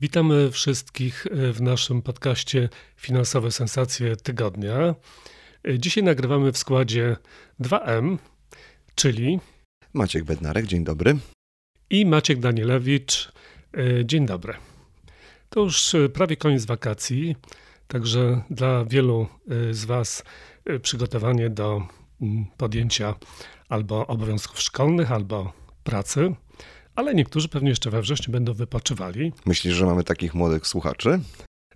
Witamy wszystkich w naszym podcaście Finansowe Sensacje Tygodnia. Dzisiaj nagrywamy w składzie 2M, czyli Maciek Bednarek, dzień dobry. I Maciek Danielewicz, dzień dobry. To już prawie koniec wakacji, także dla wielu z Was przygotowanie do podjęcia albo obowiązków szkolnych, albo pracy ale niektórzy pewnie jeszcze we wrześniu będą wypoczywali. Myślisz, że mamy takich młodych słuchaczy?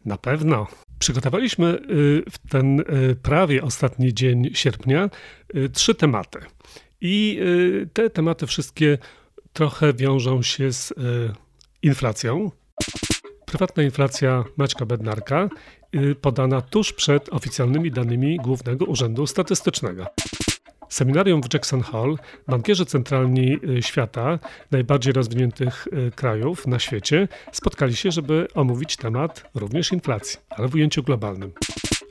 Na pewno. Przygotowaliśmy w ten prawie ostatni dzień sierpnia trzy tematy. I te tematy wszystkie trochę wiążą się z inflacją. Prywatna inflacja Maćka Bednarka podana tuż przed oficjalnymi danymi Głównego Urzędu Statystycznego. Seminarium w Jackson Hall bankierzy centralni świata, najbardziej rozwiniętych krajów na świecie, spotkali się, żeby omówić temat również inflacji, ale w ujęciu globalnym.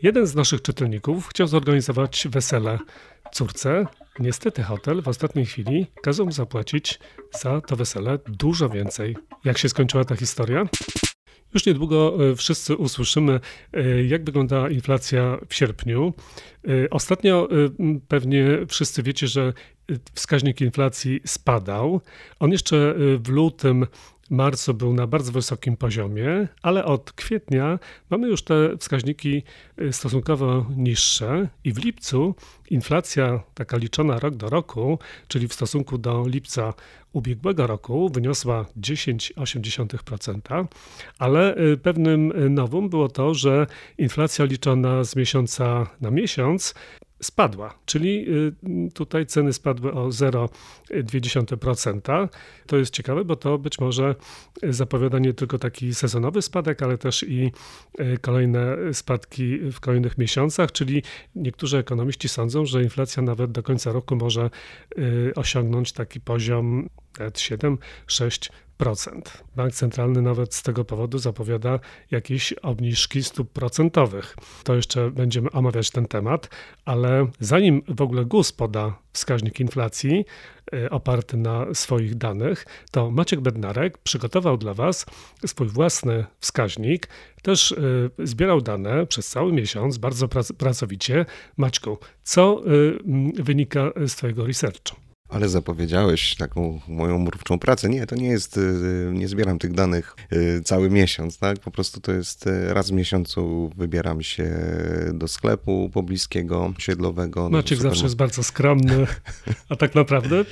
Jeden z naszych czytelników chciał zorganizować wesele córce. Niestety hotel w ostatniej chwili kazał zapłacić za to wesele dużo więcej. Jak się skończyła ta historia? Już niedługo wszyscy usłyszymy, jak wygląda inflacja w sierpniu. Ostatnio pewnie wszyscy wiecie, że wskaźnik inflacji spadał. On jeszcze w lutym marcu był na bardzo wysokim poziomie, ale od kwietnia mamy już te wskaźniki stosunkowo niższe i w lipcu inflacja taka liczona rok do roku, czyli w stosunku do lipca ubiegłego roku wyniosła 10,8%, ale pewnym nowum było to, że inflacja liczona z miesiąca na miesiąc spadła, czyli tutaj ceny spadły o 0,2%. To jest ciekawe, bo to być może zapowiada nie tylko taki sezonowy spadek, ale też i kolejne spadki w kolejnych miesiącach, czyli niektórzy ekonomiści sądzą, że inflacja nawet do końca roku może osiągnąć taki poziom 7-6%. Bank centralny nawet z tego powodu zapowiada jakieś obniżki stóp procentowych. To jeszcze będziemy omawiać ten temat, ale zanim w ogóle GUS poda wskaźnik inflacji oparty na swoich danych, to Maciek Bednarek przygotował dla Was swój własny wskaźnik. Też zbierał dane przez cały miesiąc, bardzo pracowicie. Maćku, co wynika z Twojego researchu? Ale zapowiedziałeś taką moją mrówczą pracę. Nie, to nie jest, nie zbieram tych danych cały miesiąc, tak? Po prostu to jest raz w miesiącu wybieram się do sklepu pobliskiego, siedlowego. Maciek zawsze jest bardzo skromny, a tak naprawdę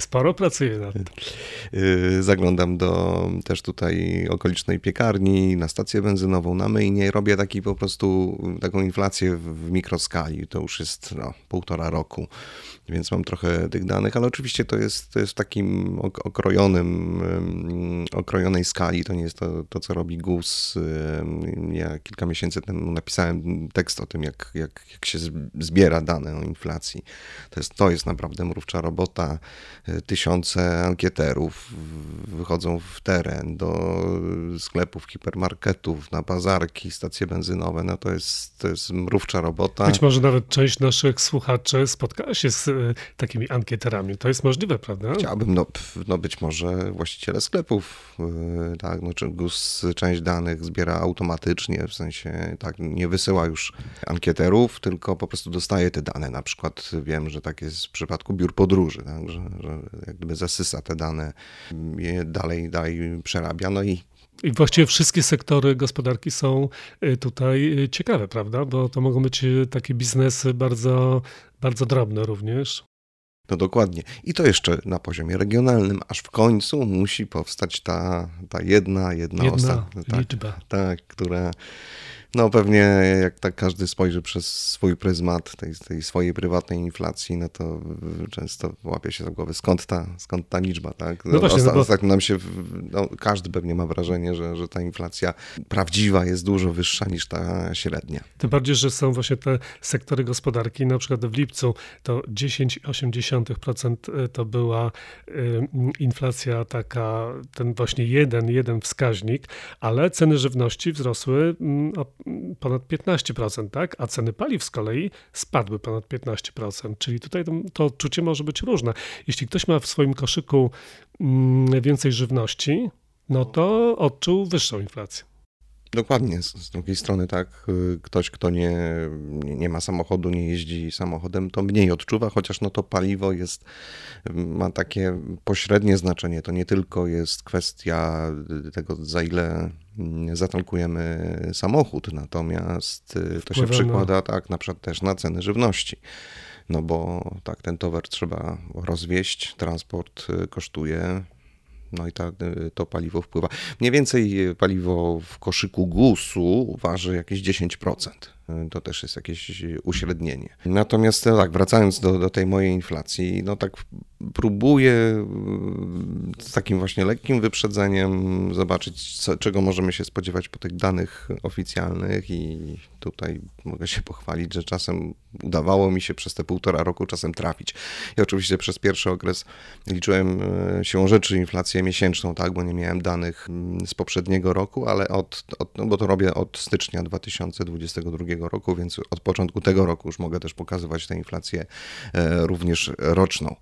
sporo pracuje nad tym. Zaglądam do też tutaj okolicznej piekarni, na stację benzynową, na myjnie. Robię taki po prostu taką inflację w mikroskali. To już jest no, półtora roku więc mam trochę tych danych, ale oczywiście to jest, to jest w takim okrojonym, okrojonej skali, to nie jest to, to, co robi GUS. Ja kilka miesięcy temu napisałem tekst o tym, jak, jak, jak się zbiera dane o inflacji. To jest, to jest naprawdę mrówcza robota. Tysiące ankieterów wychodzą w teren, do sklepów, hipermarketów, na bazarki, stacje benzynowe. No to jest, to jest mrówcza robota. Być może nawet część naszych słuchaczy spotkała się z takimi ankieterami. To jest możliwe, prawda? Chciałbym, no, no być może właściciele sklepów, yy, tak, no, czy GUS część danych zbiera automatycznie, w sensie tak, nie wysyła już ankieterów, tylko po prostu dostaje te dane. Na przykład wiem, że tak jest w przypadku biur podróży, tak, że, że jak gdyby zasysa te dane, je dalej, dalej przerabia, no i i właściwie wszystkie sektory gospodarki są tutaj ciekawe, prawda? Bo to mogą być takie biznesy bardzo, bardzo drobne również. No dokładnie. I to jeszcze na poziomie regionalnym, aż w końcu musi powstać ta, ta jedna, jedna, jedna ostatnia, liczba. Tak, która No pewnie jak tak każdy spojrzy przez swój pryzmat tej, tej swojej prywatnej inflacji, no to często łapie się za głowę, skąd ta, skąd ta liczba, tak? No właśnie, no bo... Ostatnio nam się, no, każdy pewnie ma wrażenie, że, że ta inflacja prawdziwa jest dużo wyższa niż ta średnia. Tym bardziej, że są właśnie te sektory gospodarki, na przykład w lipcu to 10,8% to była y, inflacja taka, ten właśnie jeden, jeden wskaźnik, ale ceny żywności wzrosły o ponad 15%, tak? a ceny paliw z kolei spadły ponad 15%, czyli tutaj to, to odczucie może być różne. Jeśli ktoś ma w swoim koszyku mm, więcej żywności, no to odczuł wyższą inflację. Dokładnie. Z, drugiej strony, tak, y, ktoś, kto nie, nie ma samochodu, nie jeździ samochodem, to mniej odczuwa, chociaż no to paliwo jest, ma takie pośrednie znaczenie. To nie tylko jest kwestia tego, za ile zatankujemy samochód, natomiast y, to się przekłada tak na przykład też na ceny żywności. No bo tak, ten towar trzeba rozwieść, transport y, kosztuje, no i ta, to paliwo wpływa. Mniej więcej paliwo w koszyku GUS-u waży jakieś 10%. To też jest jakieś uśrednienie. Natomiast tak, wracając do, do tej mojej inflacji, no tak próbuję z takim właśnie lekkim wyprzedzeniem zobaczyć, co, czego możemy się spodziewać po tych danych oficjalnych i tutaj mogę się pochwalić, że czasem udawało mi się przez te półtora roku czasem trafić. I oczywiście przez pierwszy okres liczyłem e, siłą rzeczy inflację miesięczną, tak, bo nie miałem danych mm, z poprzedniego roku, ale od, od no bo to robię od stycznia 2022 roku, więc od początku tego roku już mogę też pokazywać tę inflację e, również roczną.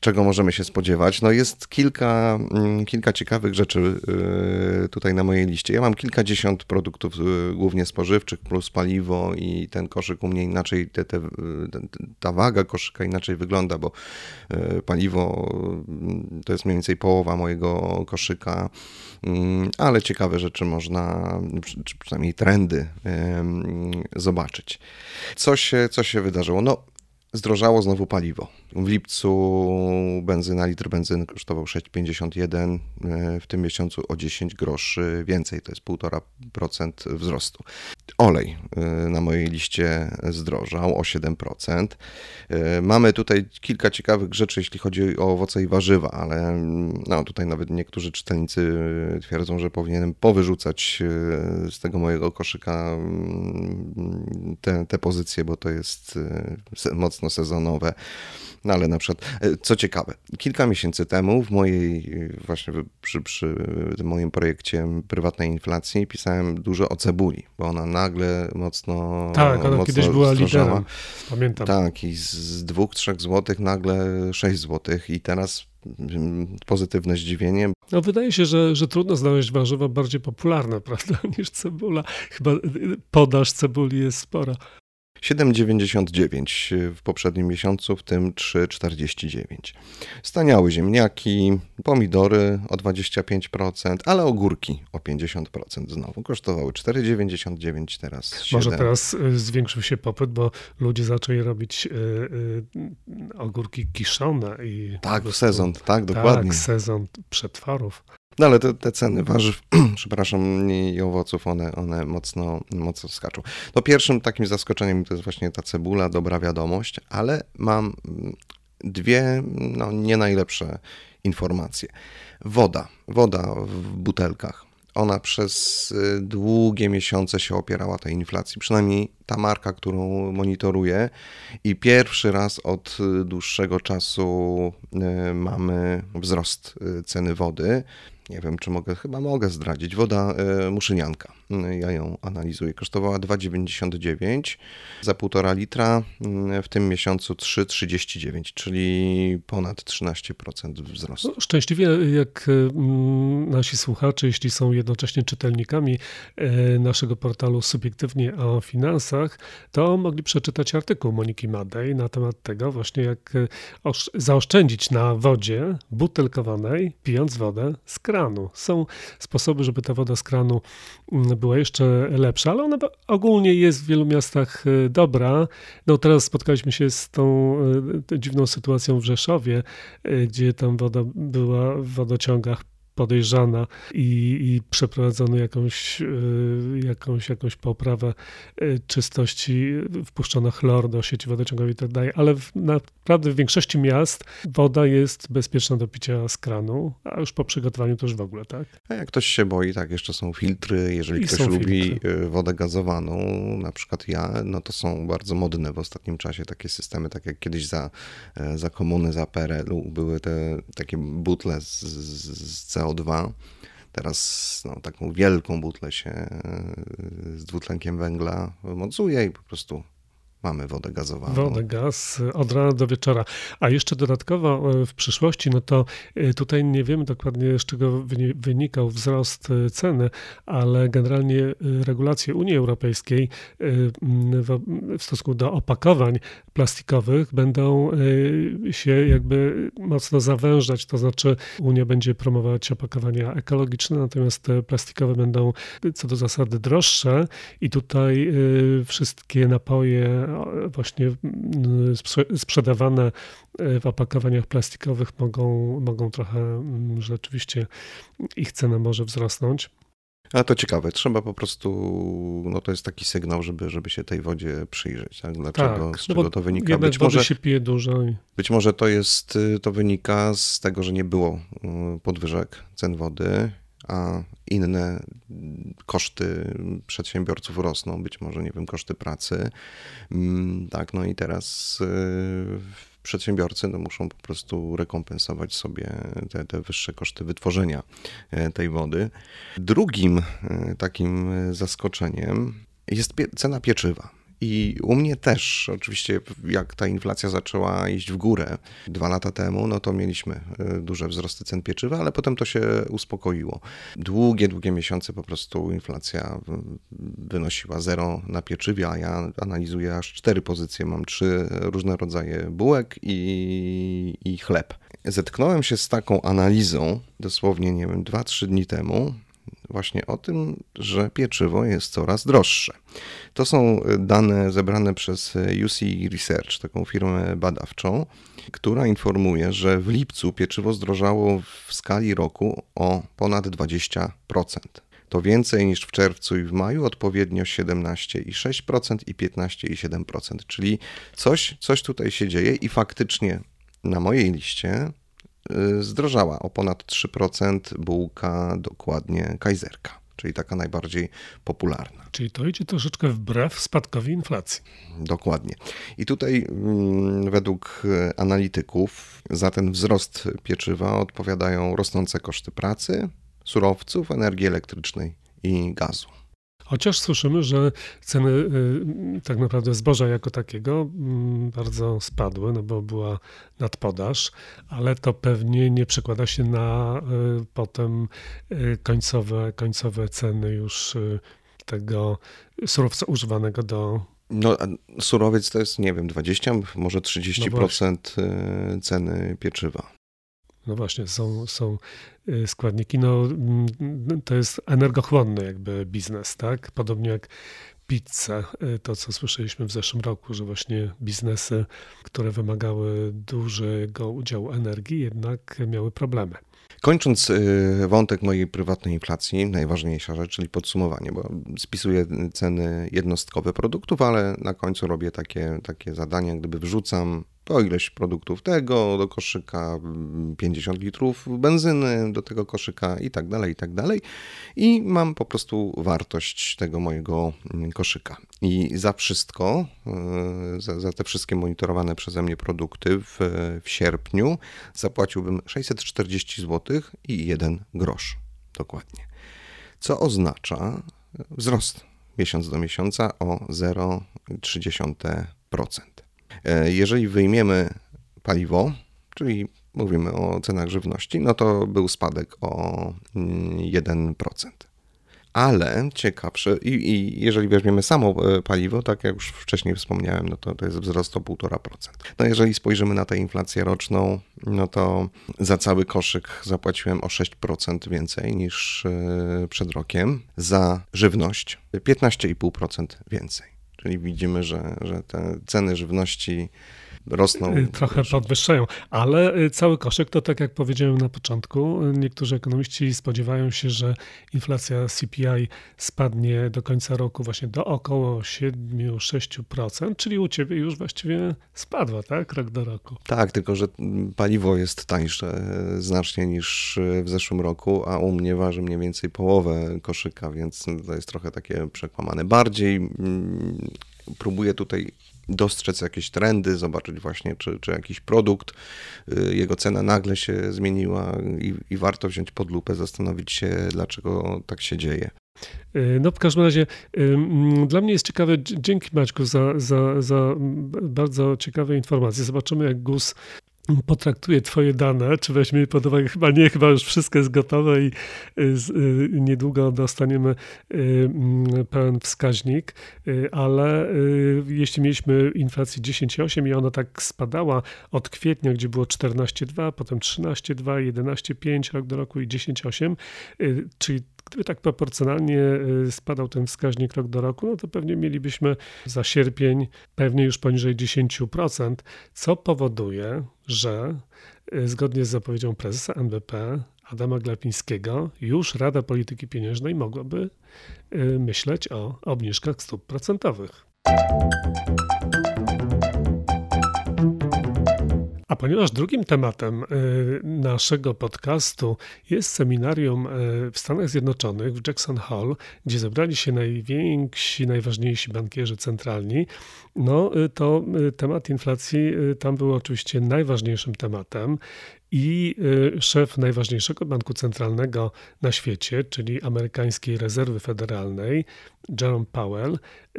Czego możemy się spodziewać? No jest kilka, mm, kilka ciekawych rzeczy e, tutaj na mojej liście. Ja mam kilkadziesiąt produktów głównie spożywczych plus paliwo i ten koszyk u mnie inaczej, te, te, ta waga koszyka inaczej wygląda, bo e, paliwo mm, to jest mniej więcej połowa mojego koszyka, mm, ale ciekawe rzeczy można, przynajmniej trendy zobaczyć. Co się, co się wydarzyło? No, zdrożało znowu paliwo. W lipcu benzyna, litr benzyny kosztował 6,51, e, w tym miesiącu o 10 groszy więcej, to jest 1,5% wzrostu. Olej e, na mojej liście zdrożał o 7%. E, mamy tutaj kilka ciekawych rzeczy, jeśli chodzi o owoce i warzywa, ale no, tutaj nawet niektórzy czytelnicy twierdzą, że powinienem powyrzucać z tego mojego koszyka mm, te, te pozycje, bo to jest mocno sezonowe. No ale na przykład, e, co ciekawe, kilka miesięcy temu w mojej, właśnie przy, przy moim projekcie prywatnej inflacji pisałem dużo o cebuli, bo ona nagle mocno Tak, ona mocno kiedyś była liderem, pamiętam. Tak, i z dwóch, trzech złotych nagle sześć złotych i teraz mm, pozytywne zdziwienie. No wydaje się, że, że trudno znaleźć warzywa bardziej popularne, prawda, niż cebula. Chyba podaż cebuli jest spora. 7,99 w poprzednim miesiącu, w tym 3,49. Staniały ziemniaki, pomidory o 25%, ale ogórki o 50% znowu. Kosztowały 4,99, teraz 7. Może teraz y, zwiększył się popyt, bo ludzie zaczęli robić y, ogórki kiszone. I tak, prostu, sezon, tak, dokładnie. Tak, sezon przetworów. No ale te, te ceny warzyw, przepraszam, i owoców, one, one mocno, mocno skaczą. No pierwszym takim zaskoczeniem to jest właśnie ta cebula, dobra wiadomość, ale mam dwie no, nie najlepsze informacje. Woda, woda w butelkach. Ona przez y, długie miesiące się opierała tej inflacji, przynajmniej ta marka, którą monitoruję. I pierwszy raz od y, dłuższego czasu y, mamy wzrost ceny wody nie wiem, czy mogę, chyba mogę zdradzić. Woda y, muszynianka. Ja ją analizuję. Kosztowała 2,99 za 1,5 litra. W tym miesiącu 3,39, czyli ponad 13% wzrostu. No, szczęśliwie, jak mm, nasi słuchacze, jeśli są jednocześnie czytelnikami e, naszego portalu Subiektywnie o Finansach, to mogli przeczytać artykuł Moniki Madej na temat tego właśnie, jak e, zaoszczędzić na wodzie butelkowanej, pijąc wodę z kranu. Są sposoby, żeby ta woda z kranu mm, była jeszcze lepsza, ale ona ogólnie jest w wielu miastach e, dobra. No teraz spotkaliśmy się z tą e, dziwną sytuacją w Rzeszowie, e, gdzie tam woda była w wodociągach podejrzana i, i przeprowadzono jakąś, y, jakąś, jakąś poprawę y, czystości, wpuszczono chlor do sieci wodociągowej i tak dalej, ale w, naprawdę w większości miast woda jest bezpieczna do picia z kranu, a już po przygotowaniu to już w ogóle, tak? A jak ktoś się boi, tak, jeszcze są filtry, jeżeli I ktoś lubi filtry. wodę gazowaną, na przykład ja, no to są bardzo modne w ostatnim czasie takie systemy, tak jak kiedyś za, e, za komuny, za PRL-u były te takie butle z, z CO2. Teraz no, taką wielką butlę się e, z dwutlenkiem węgla mocuje i po prostu mamy wodę gazowaną. Wodę, gaz od rana do wieczora. A jeszcze dodatkowo e, w przyszłości, no to e, tutaj nie wiemy dokładnie z czego wynikał wzrost e, ceny, ale generalnie regulacje Unii Europejskiej w stosunku do opakowań plastikowych będą się jakby mocno zawężać, to znaczy Unia będzie promować opakowania ekologiczne, natomiast plastikowe będą co do zasady droższe i tutaj wszystkie napoje właśnie mm, sprzedawane e, w opakowaniach plastikowych mogą, mogą trochę mm, rzeczywiście ich cena może wzrosnąć. A to ciekawe, trzeba po prostu, no to jest taki sygnał, żeby, żeby się tej wodzie przyjrzeć. Tak? Dlaczego, tak, z czego no to wynika? Być może się pije dużo. Być może to jest, to wynika z tego, że nie było y, podwyżek cen wody a inne koszty przedsiębiorców rosną, być może, nie wiem, koszty pracy. Mm, tak, no i teraz y, przedsiębiorcy no, muszą po prostu rekompensować sobie te, te wyższe koszty wytworzenia e, tej wody. Drugim e, takim zaskoczeniem jest cena pieczywa. I u mnie też, oczywiście, jak ta inflacja zaczęła iść w górę dwa lata temu, no to mieliśmy e, duże wzrosty cen pieczywa, ale potem to się uspokoiło. Długie, długie miesiące po prostu inflacja wynosiła zero na pieczywie, a ja analizuję aż cztery pozycje. Mam trzy różne rodzaje bułek i, i chleb. Zetknąłem się z taką analizą dosłownie, nie wiem, dwa, trzy dni temu właśnie o tym, że pieczywo jest coraz droższe. To są dane zebrane przez UC Research, taką firmę badawczą, która informuje, że w lipcu pieczywo zdrożało w skali roku o ponad 20%. To więcej niż w czerwcu i w maju, odpowiednio 17,6% i 15,7%. Czyli coś, coś tutaj się dzieje i faktycznie na mojej liście zdrożała o ponad 3% bułka dokładnie kajzerka, czyli taka najbardziej popularna. Czyli to idzie troszeczkę wbrew spadkowi inflacji. Dokładnie. I tutaj mm, według analityków za ten wzrost pieczywa odpowiadają rosnące koszty pracy, surowców, energii elektrycznej i gazu. Chociaż słyszymy, że ceny y, tak naprawdę zboża jako takiego mm, bardzo spadły, no bo była nadpodaż, ale to pewnie nie przekłada się na y, potem y, końcowe, końcowe ceny już tego surowca używanego do no, surowiec to jest, nie wiem, 20, może 30% no ceny pieczywa. No właśnie, są, są y, składniki. No, mm, to jest energochłonny jakby biznes, tak? Podobnie jak pizza, y, to co słyszeliśmy w zeszłym roku, że właśnie biznesy, które wymagały dużego udziału energii, jednak miały problemy. Kończąc y, wątek mojej prywatnej inflacji, najważniejsza rzecz, czyli podsumowanie, bo spisuję ceny jednostkowe produktów, ale na końcu robię takie, takie zadania, gdyby wrzucam po ileś produktów tego do koszyka, 50 litrów benzyny do tego koszyka i tak dalej, i tak dalej. I mam po prostu wartość tego mojego koszyka. I za wszystko, e, za, za te wszystkie monitorowane przeze mnie produkty w, w sierpniu zapłaciłbym 640 zł i 1 grosz. Dokładnie. Co oznacza wzrost miesiąc do miesiąca o 0,3%. E, jeżeli wyjmiemy paliwo, czyli mówimy o cenach żywności, no to był spadek o 1%. Ale ciekawsze, i, i jeżeli weźmiemy samo e, paliwo, tak jak już wcześniej wspomniałem, no to, to jest wzrost o 1,5%. No jeżeli spojrzymy na tę inflację roczną, no to za cały koszyk zapłaciłem o 6% więcej niż e, przed rokiem. Za żywność 15,5% więcej. Czyli widzimy, że, że te ceny żywności rosną. Trochę podwyższają, ale cały koszyk to tak jak powiedziałem na początku, niektórzy ekonomiści spodziewają się, że inflacja CPI spadnie do końca roku właśnie do około 7-6%, czyli u ciebie już właściwie spadła, tak, rok do roku. Tak, tylko że paliwo jest tańsze znacznie niż w zeszłym roku, a u mnie waży mniej więcej połowę koszyka, więc to jest trochę takie przekłamane. Bardziej mm, próbuję tutaj dostrzec jakieś trendy, zobaczyć właśnie, czy, czy jakiś produkt, y, jego cena nagle się zmieniła i, i warto wziąć pod lupę, zastanowić się, dlaczego tak się dzieje. Y, no w każdym razie dla mnie jest ciekawe, dzięki Maćku za, za, za bardzo ciekawe informacje. Zobaczymy jak GUS potraktuje twoje dane, czy weźmie pod uwagę, chyba nie, chyba już wszystko jest gotowe i y, y, niedługo dostaniemy y, mm, pełen wskaźnik, ale jeśli mieliśmy inflację 10,8 i ona tak spadała od kwietnia, gdzie było 14,2, potem 13,2, 11,5 rok do roku i 10,8, czyli Gdyby tak proporcjonalnie y, spadał ten wskaźnik rok do roku, no to pewnie mielibyśmy za sierpień pewnie już poniżej 10%, co powoduje, że y, zgodnie z zapowiedzią prezesa NBP Adama Glapińskiego, już Rada Polityki Pieniężnej mogłaby y, myśleć o obniżkach stóp procentowych. A ponieważ drugim tematem y, naszego podcastu jest seminarium y, w Stanach Zjednoczonych, w Jackson Hall, gdzie zebrali się najwięksi, najważniejsi bankierzy centralni, no y, to temat inflacji tam był oczywiście najważniejszym tematem. I szef najważniejszego banku centralnego na świecie, czyli amerykańskiej rezerwy federalnej, Jerome Powell,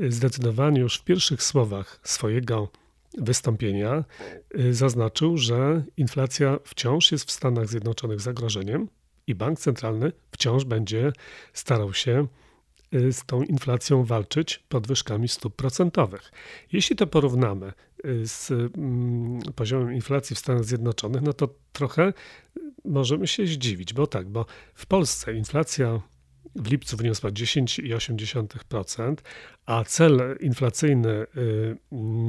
zdecydowanie już w pierwszych słowach swojego wystąpienia y, zaznaczył, że inflacja wciąż jest w Stanach Zjednoczonych zagrożeniem i bank centralny wciąż będzie starał się y, z tą inflacją walczyć podwyżkami stóp procentowych. Jeśli to porównamy y, z mm, poziomem inflacji w Stanach Zjednoczonych, no to trochę możemy się zdziwić, bo tak, bo w Polsce inflacja w lipcu wyniosła 10,8%, a cel inflacyjny y,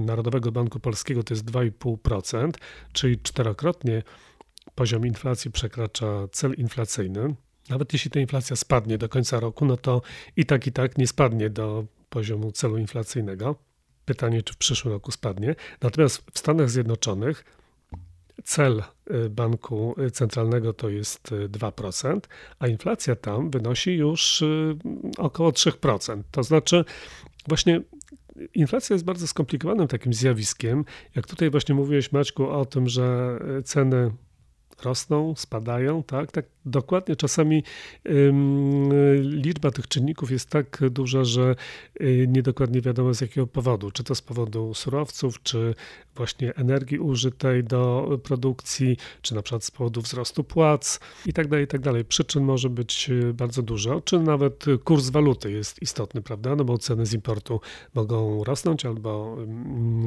Narodowego Banku Polskiego to jest 2,5%, czyli czterokrotnie poziom inflacji przekracza cel inflacyjny. Nawet jeśli ta inflacja spadnie do końca roku, no to i tak, i tak nie spadnie do poziomu celu inflacyjnego. Pytanie, czy w przyszłym roku spadnie. Natomiast w Stanach Zjednoczonych cel y, banku centralnego to jest 2%, y, a inflacja tam wynosi już y, około 3%. To znaczy, właśnie inflacja jest bardzo skomplikowanym takim zjawiskiem. Jak tutaj właśnie mówiłeś, Maćku, o tym, że ceny rosną, spadają, tak? Tak dokładnie czasami liczba tych czynników jest tak duża, że y, niedokładnie wiadomo z jakiego powodu. Czy to z powodu surowców, czy właśnie energii użytej do produkcji, czy na przykład z powodu wzrostu płac i tak dalej, i tak dalej. Przyczyn może być y, bardzo dużo, czy nawet kurs waluty jest istotny, prawda? No bo ceny z importu mogą rosnąć albo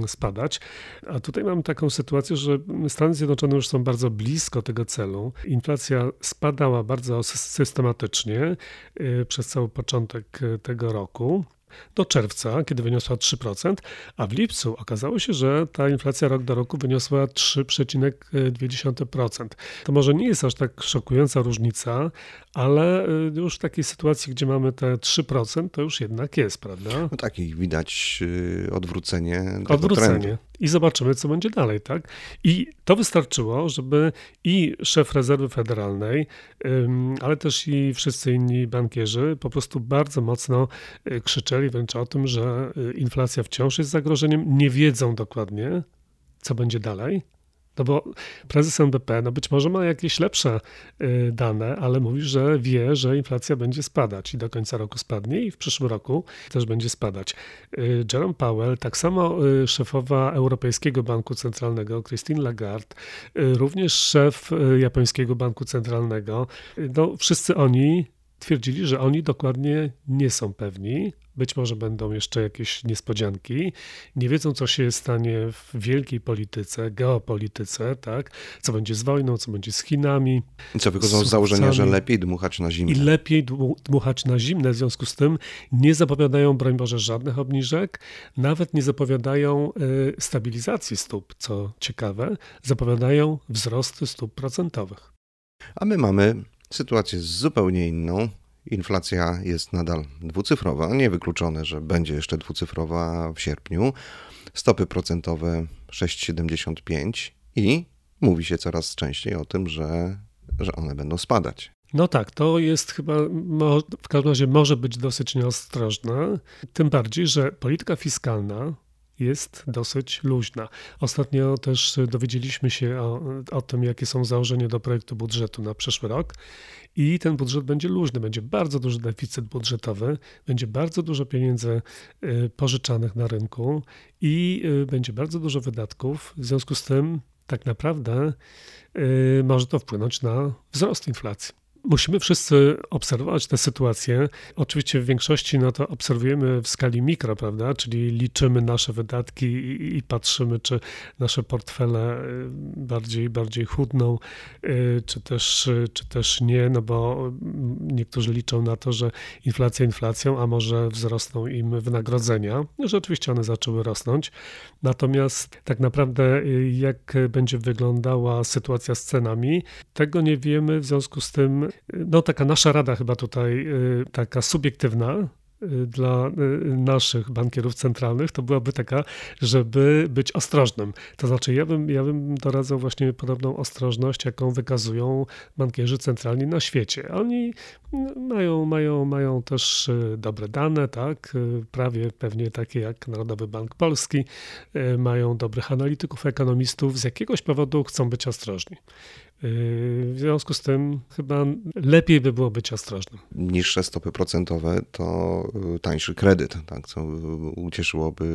spadać. A tutaj mamy taką sytuację, że Stany Zjednoczone już są bardzo blisko tego celu. Inflacja spadała bardzo systematycznie y, przez cały początek y, tego roku do czerwca, kiedy wyniosła 3%, a w lipcu okazało się, że ta inflacja rok do roku wyniosła 3,2%. To może nie jest aż tak szokująca różnica, ale y, już w takiej sytuacji, gdzie mamy te 3%, to już jednak jest, prawda? No tak, i widać odwrócenie. Odwrócenie. Trendu i zobaczymy, co będzie dalej, tak? I to wystarczyło, żeby i szef rezerwy federalnej, ale też i wszyscy inni bankierzy po prostu bardzo mocno y, krzyczeli wręcz o tym, że y, inflacja wciąż jest zagrożeniem, nie wiedzą dokładnie, co będzie dalej. No bo prezes NBP, no być może ma jakieś lepsze y, dane, ale mówi, że wie, że inflacja będzie spadać i do końca roku spadnie i w przyszłym roku też będzie spadać. Y, Jerome Powell, tak samo y, szefowa Europejskiego Banku Centralnego, Christine Lagarde, również szef Japońskiego Banku Centralnego, no wszyscy oni twierdzili, że oni dokładnie nie są pewni. Być może będą jeszcze jakieś niespodzianki. Nie wiedzą, co się stanie w wielkiej polityce, geopolityce, tak? Co będzie z wojną, co będzie z Chinami. I co wychodzą z założenia, że lepiej dmuchać na zimne. I lepiej dmuchać na zimne. W związku z tym nie zapowiadają, broń Boże, żadnych obniżek. Nawet nie zapowiadają y, stabilizacji stóp, co ciekawe. Zapowiadają wzrosty stóp procentowych. A my mamy sytuację zupełnie inną. Inflacja jest nadal dwucyfrowa, niewykluczone, że będzie jeszcze dwucyfrowa w sierpniu. Stopy procentowe 6,75 i mówi się coraz częściej o tym, że, że one będą spadać. No tak, to jest chyba, w każdym razie może być dosyć nieostrożne, tym bardziej, że polityka fiskalna jest dosyć luźna. Ostatnio też dowiedzieliśmy się o, o tym, jakie są założenia do projektu budżetu na przyszły rok i ten budżet będzie luźny, będzie bardzo duży deficyt budżetowy, będzie bardzo dużo pieniędzy y, pożyczanych na rynku i y, będzie bardzo dużo wydatków. W związku z tym tak naprawdę y, może to wpłynąć na wzrost inflacji. Musimy wszyscy obserwować tę sytuację. Oczywiście w większości no to obserwujemy w skali mikro, prawda? Czyli liczymy nasze wydatki i, patrzymy, czy nasze portfele y, bardziej, bardziej chudną, y, czy też, czy też nie, no bo niektórzy liczą na to, że inflacja inflacją, a może wzrosną im wynagrodzenia. Że oczywiście one zaczęły rosnąć. Natomiast tak naprawdę y, jak będzie wyglądała sytuacja z cenami, tego nie wiemy, w związku z tym no taka nasza rada chyba tutaj, y, taka subiektywna, y, dla y, naszych bankierów centralnych, to byłaby taka, żeby być ostrożnym. To znaczy, ja bym, ja bym doradzał właśnie podobną ostrożność, jaką wykazują bankierzy centralni na świecie. Oni mają, mają, mają też dobre dane, tak? prawie pewnie takie jak Narodowy Bank Polski, mają dobrych analityków, ekonomistów, z jakiegoś powodu chcą być ostrożni. W związku z tym chyba lepiej by było być ostrożnym. Niższe stopy procentowe to y, tańszy kredyt, tak, co ucieszyłoby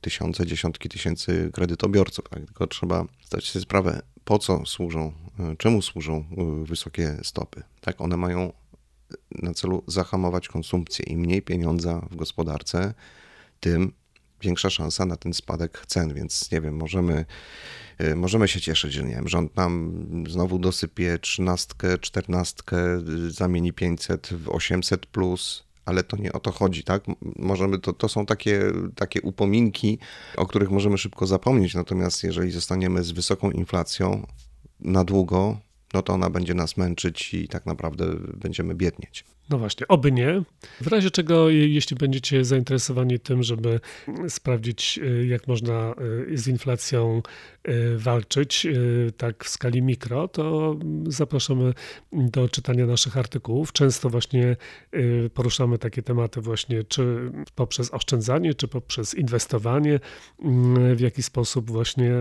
tysiące, dziesiątki tysięcy kredytobiorców. Tak? Tylko trzeba zdać sobie sprawę, po co służą, czemu służą wysokie stopy. Tak, one mają na celu zahamować konsumpcję. Im mniej pieniądza w gospodarce, tym większa szansa na ten spadek cen, więc nie wiem, możemy, y, możemy się cieszyć, że nie wiem, rząd nam znowu dosypie trzynastkę, czternastkę, y, zamieni 500 w 800 plus, ale to nie o to chodzi, tak? Możemy, to, to są takie, takie upominki, o których możemy szybko zapomnieć, natomiast jeżeli zostaniemy z wysoką inflacją na długo, no to ona będzie nas męczyć i tak naprawdę będziemy biednieć. No właśnie, oby nie. W razie czego, jeśli będziecie zainteresowani tym, żeby sprawdzić, y, jak można y, z inflacją y, walczyć, tak w skali mikro, to zapraszamy do czytania naszych artykułów. Często właśnie poruszamy takie tematy właśnie, czy poprzez oszczędzanie, czy poprzez inwestowanie, w jaki sposób właśnie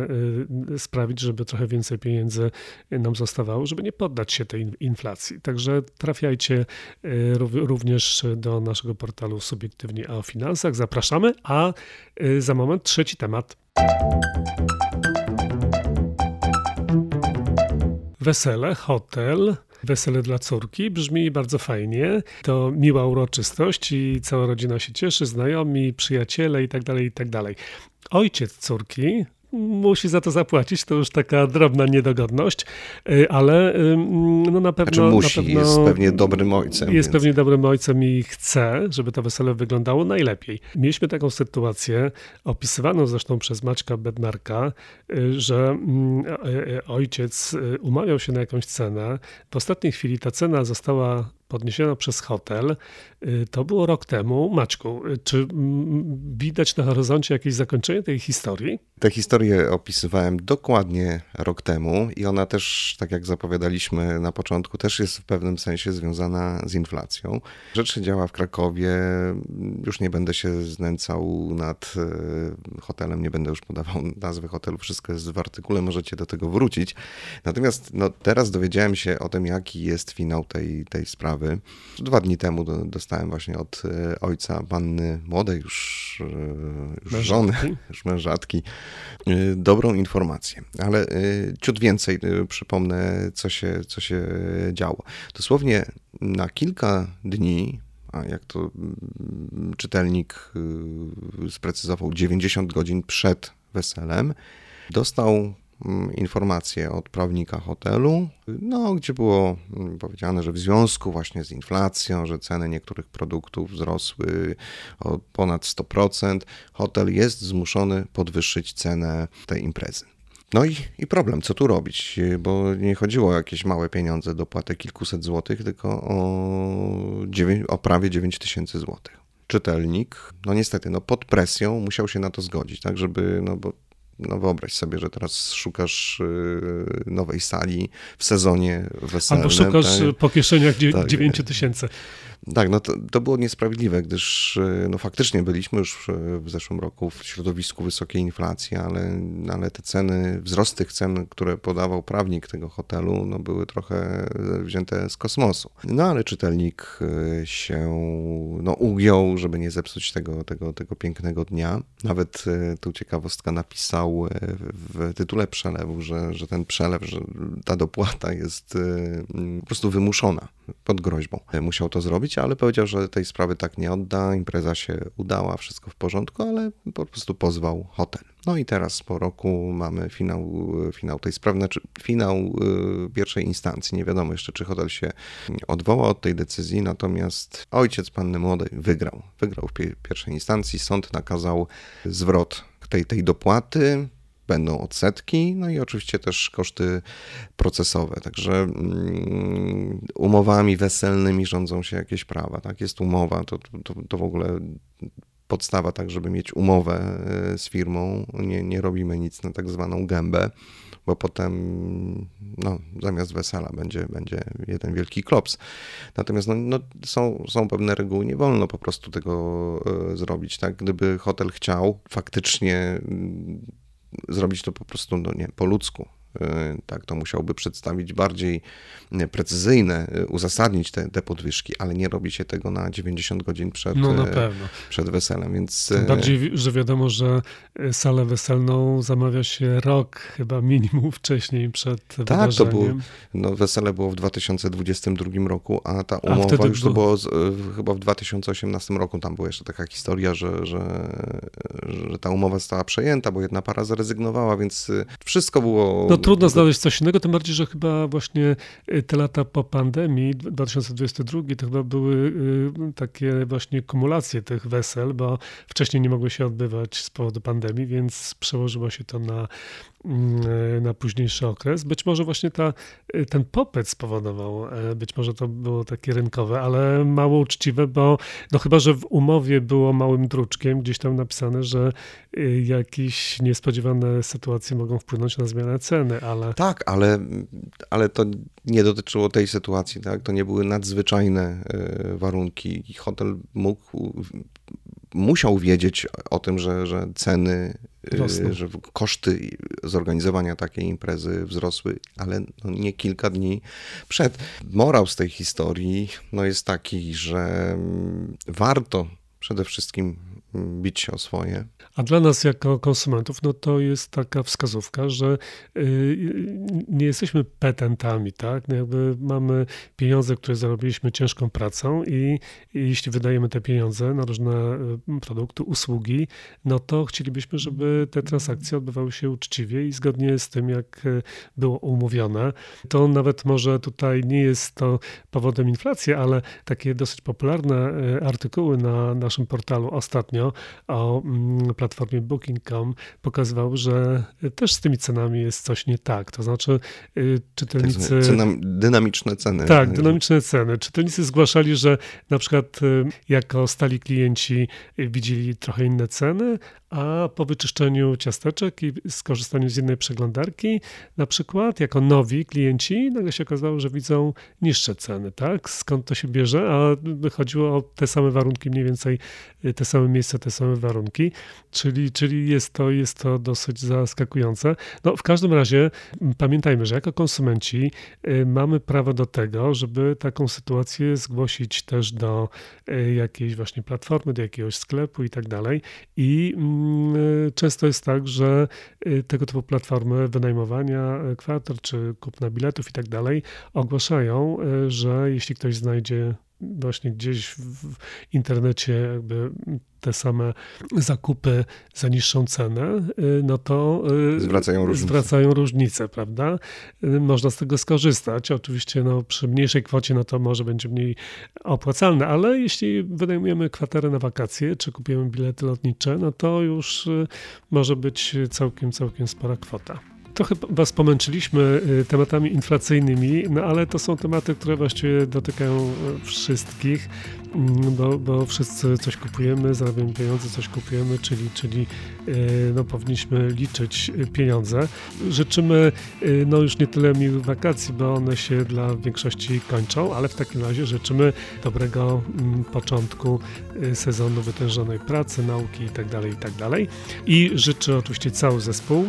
sprawić, żeby trochę więcej pieniędzy nam zostawało, żeby nie poddać się tej inflacji. Także trafiajcie również do naszego portalu Subiektywnie o Finansach. Zapraszamy, a y, za moment trzeci temat. Wesele, hotel, wesele dla córki. Brzmi bardzo fajnie. To miła uroczystość i cała rodzina się cieszy, znajomi, przyjaciele i tak dalej, i tak. Ojciec córki, musi za to zapłacić, to już taka drobna niedogodność, y, ale no na pewno... Znaczy musi, na pewno jest pewnie dobrym ojcem. Jest więc... pewnie dobrym ojcem i chce, żeby to wesele wyglądało najlepiej. Mieliśmy taką sytuację, opisywaną zresztą przez Maćka Bednarka, y, że mm, y, ojciec umawiał się na jakąś cenę. W ostatniej chwili ta cena została podniesiona przez hotel. Y, to było rok temu. Maćku, y, czy widać na horyzoncie jakieś zakończenie tej historii? Tę historię opisywałem dokładnie rok temu i ona też, tak jak zapowiadaliśmy na początku, też jest w pewnym sensie związana z inflacją. Rzecz się działa w Krakowie. Już nie będę się znęcał nad y, hotelem, nie będę już podawał nazwy hotelu. Wszystko jest w artykule, możecie do tego wrócić. Natomiast no, teraz dowiedziałem się o tym, jaki jest finał tej, tej sprawy Dwa dni temu dostałem właśnie od ojca panny młodej, już, już żony, już mężatki, dobrą informację. Ale ciut więcej przypomnę, co się, co się działo. Dosłownie na kilka dni a jak to mm, czytelnik sprecyzował, 90 godzin przed weselem, dostał informację od prawnika hotelu, no, gdzie było mm, powiedziane, że w związku właśnie z inflacją, że ceny niektórych produktów wzrosły o ponad 100%, hotel jest zmuszony podwyższyć cenę tej imprezy. No i, i problem, co tu robić, bo nie chodziło o jakieś małe pieniądze, dopłatę kilkuset złotych, tylko o, 9, o prawie 9 tysięcy złotych. Czytelnik, no niestety, no pod presją musiał się na to zgodzić, tak, żeby, no bo no wyobraź sobie, że teraz szukasz y, nowej sali w sezonie weselnym. Albo szukasz tak? po kieszeniach 9 tak. tysięcy. Tak, no to, to było niesprawiedliwe, gdyż e, no faktycznie byliśmy już w zeszłym roku w środowisku wysokiej inflacji, ale, ale te ceny, wzrost tych cen, które podawał prawnik tego hotelu, no były trochę wzięte z kosmosu. No ale czytelnik e, się no, ugiął, żeby nie zepsuć tego, tego, tego pięknego dnia. Nawet e, tu ciekawostka napisał w tytule przelewu, że, że ten przelew, że ta dopłata jest po prostu wymuszona pod groźbą. Musiał to zrobić ale powiedział, że tej sprawy tak nie odda. Impreza się udała, wszystko w porządku, ale po prostu pozwał hotel. No i teraz po roku mamy finał, finał tej sprawy, znaczy finał y, pierwszej instancji. Nie wiadomo jeszcze, czy hotel się odwoła od tej decyzji, natomiast ojciec panny młodej wygrał. Wygrał w pierwszej instancji. Sąd nakazał zwrot tej, tej dopłaty będą odsetki, no i oczywiście też koszty procesowe. Także mm, umowami weselnymi rządzą się jakieś prawa. Tak, jest umowa, to, to, to w ogóle podstawa, tak, żeby mieć umowę e, z firmą. Nie, nie robimy nic na tak zwaną gębę, bo potem no, zamiast wesela będzie, będzie jeden wielki klops. Natomiast no, no, są, są pewne reguły, nie wolno po prostu tego e, zrobić. Tak? Gdyby hotel chciał faktycznie zrobić to po prostu no nie, po ludzku. E, tak, to musiałby przedstawić bardziej e, precyzyjne, e, uzasadnić te, te podwyżki, ale nie robi się tego na 90 godzin przed, no, na pewno. przed weselem, więc... Tym bardziej, że wiadomo, że salę weselną zamawia się rok chyba minimum wcześniej przed tak, wydarzeniem. to było, no wesele było w 2022 roku, a ta umowa a już to było z, chyba w 2018 roku, tam była jeszcze taka historia, że, że, że ta umowa została przejęta, bo jedna para zrezygnowała, więc wszystko było... No trudno znaleźć coś innego, tym bardziej, że chyba właśnie y, te lata po pandemii, 2022, to chyba były y, takie właśnie kumulacje tych wesel, bo wcześniej nie mogły się odbywać z powodu pandemii, więc przełożyło się to na na późniejszy okres. Być może właśnie ta, ten popyt spowodował, e, być może to było takie rynkowe, ale mało uczciwe, bo no chyba, że w umowie było małym druczkiem gdzieś tam napisane, że jakieś niespodziewane sytuacje mogą wpłynąć na zmianę ceny, ale... Tak, ale, ale to nie dotyczyło tej sytuacji, tak? To nie były nadzwyczajne e, warunki. Hotel mógł musiał wiedzieć o tym, że, że ceny, y, że koszty zorganizowania takiej imprezy wzrosły, ale no nie kilka dni przed. Morał z tej historii no jest taki, że mm, warto przede wszystkim bić się o swoje. A dla nas jako konsumentów, no to jest taka wskazówka, że y, nie jesteśmy petentami, tak? No jakby mamy pieniądze, które zarobiliśmy ciężką pracą i, i jeśli wydajemy te pieniądze na różne y, produkty, usługi, no to chcielibyśmy, żeby te transakcje odbywały się uczciwie i zgodnie z tym, jak y, było umówione. To nawet może tutaj nie jest to powodem inflacji, ale takie dosyć popularne artykuły na naszym portalu ostatnio o mm, platformie Booking.com pokazywał, że też z tymi cenami jest coś nie tak. To znaczy y, czytelnicy... Tak Cena, dynamiczne ceny. Tak, dynamiczne ceny. Czytelnicy zgłaszali, że na przykład y, jako stali klienci widzieli trochę inne ceny, a po wyczyszczeniu ciasteczek i skorzystaniu z innej przeglądarki, na przykład jako nowi klienci, nagle się okazało, że widzą niższe ceny, tak? Skąd to się bierze? A chodziło o te same warunki, mniej więcej te same miejsca Te same warunki, czyli, czyli jest, to, jest to dosyć zaskakujące. No, w każdym razie pamiętajmy, że jako konsumenci y, mamy prawo do tego, żeby taką sytuację zgłosić też do y, jakiejś właśnie platformy, do jakiegoś sklepu i tak dalej. I mm, y, często jest tak, że tego typu platformy wynajmowania kwater czy kupna biletów i tak dalej ogłaszają, że jeśli ktoś znajdzie właśnie gdzieś w internecie jakby te same zakupy za niższą cenę, y, no to y, zwracają różnicę, zwracają różnicę prawda? Y, można z tego skorzystać. Oczywiście no, przy mniejszej kwocie no to może będzie mniej opłacalne, ale jeśli wynajmujemy kwaterę na wakacje, czy kupujemy bilety lotnicze, no to już może być całkiem, całkiem spora kwota. Trochę Was pomęczyliśmy y, tematami inflacyjnymi, no ale to są tematy, które właściwie dotykają e, wszystkich, mm, bo, bo wszyscy coś kupujemy, zarabiamy pieniądze, coś kupujemy, czyli, czyli e, no, powinniśmy liczyć pieniądze. Życzymy no, już nie tyle miłych wakacji, bo one się dla większości kończą, ale w takim razie życzymy dobrego mm, początku sezonu wytężonej pracy, nauki itd. Tak itd. Tak I życzę oczywiście cały zespół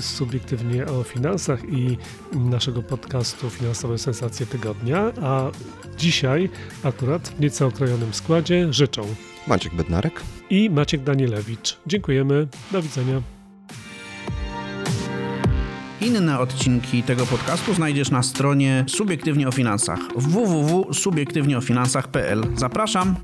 subiektywnie o finansach i naszego podcastu Finansowe Sensacje Tygodnia, a dzisiaj akurat w nieco okrojonym składzie życzą Maciek Bednarek i Maciek Danielewicz. Dziękujemy, do widzenia. Inne odcinki tego podcastu znajdziesz na stronie Subiektywnie o Finansach www.subiektywnieofinansach.pl. Zapraszam!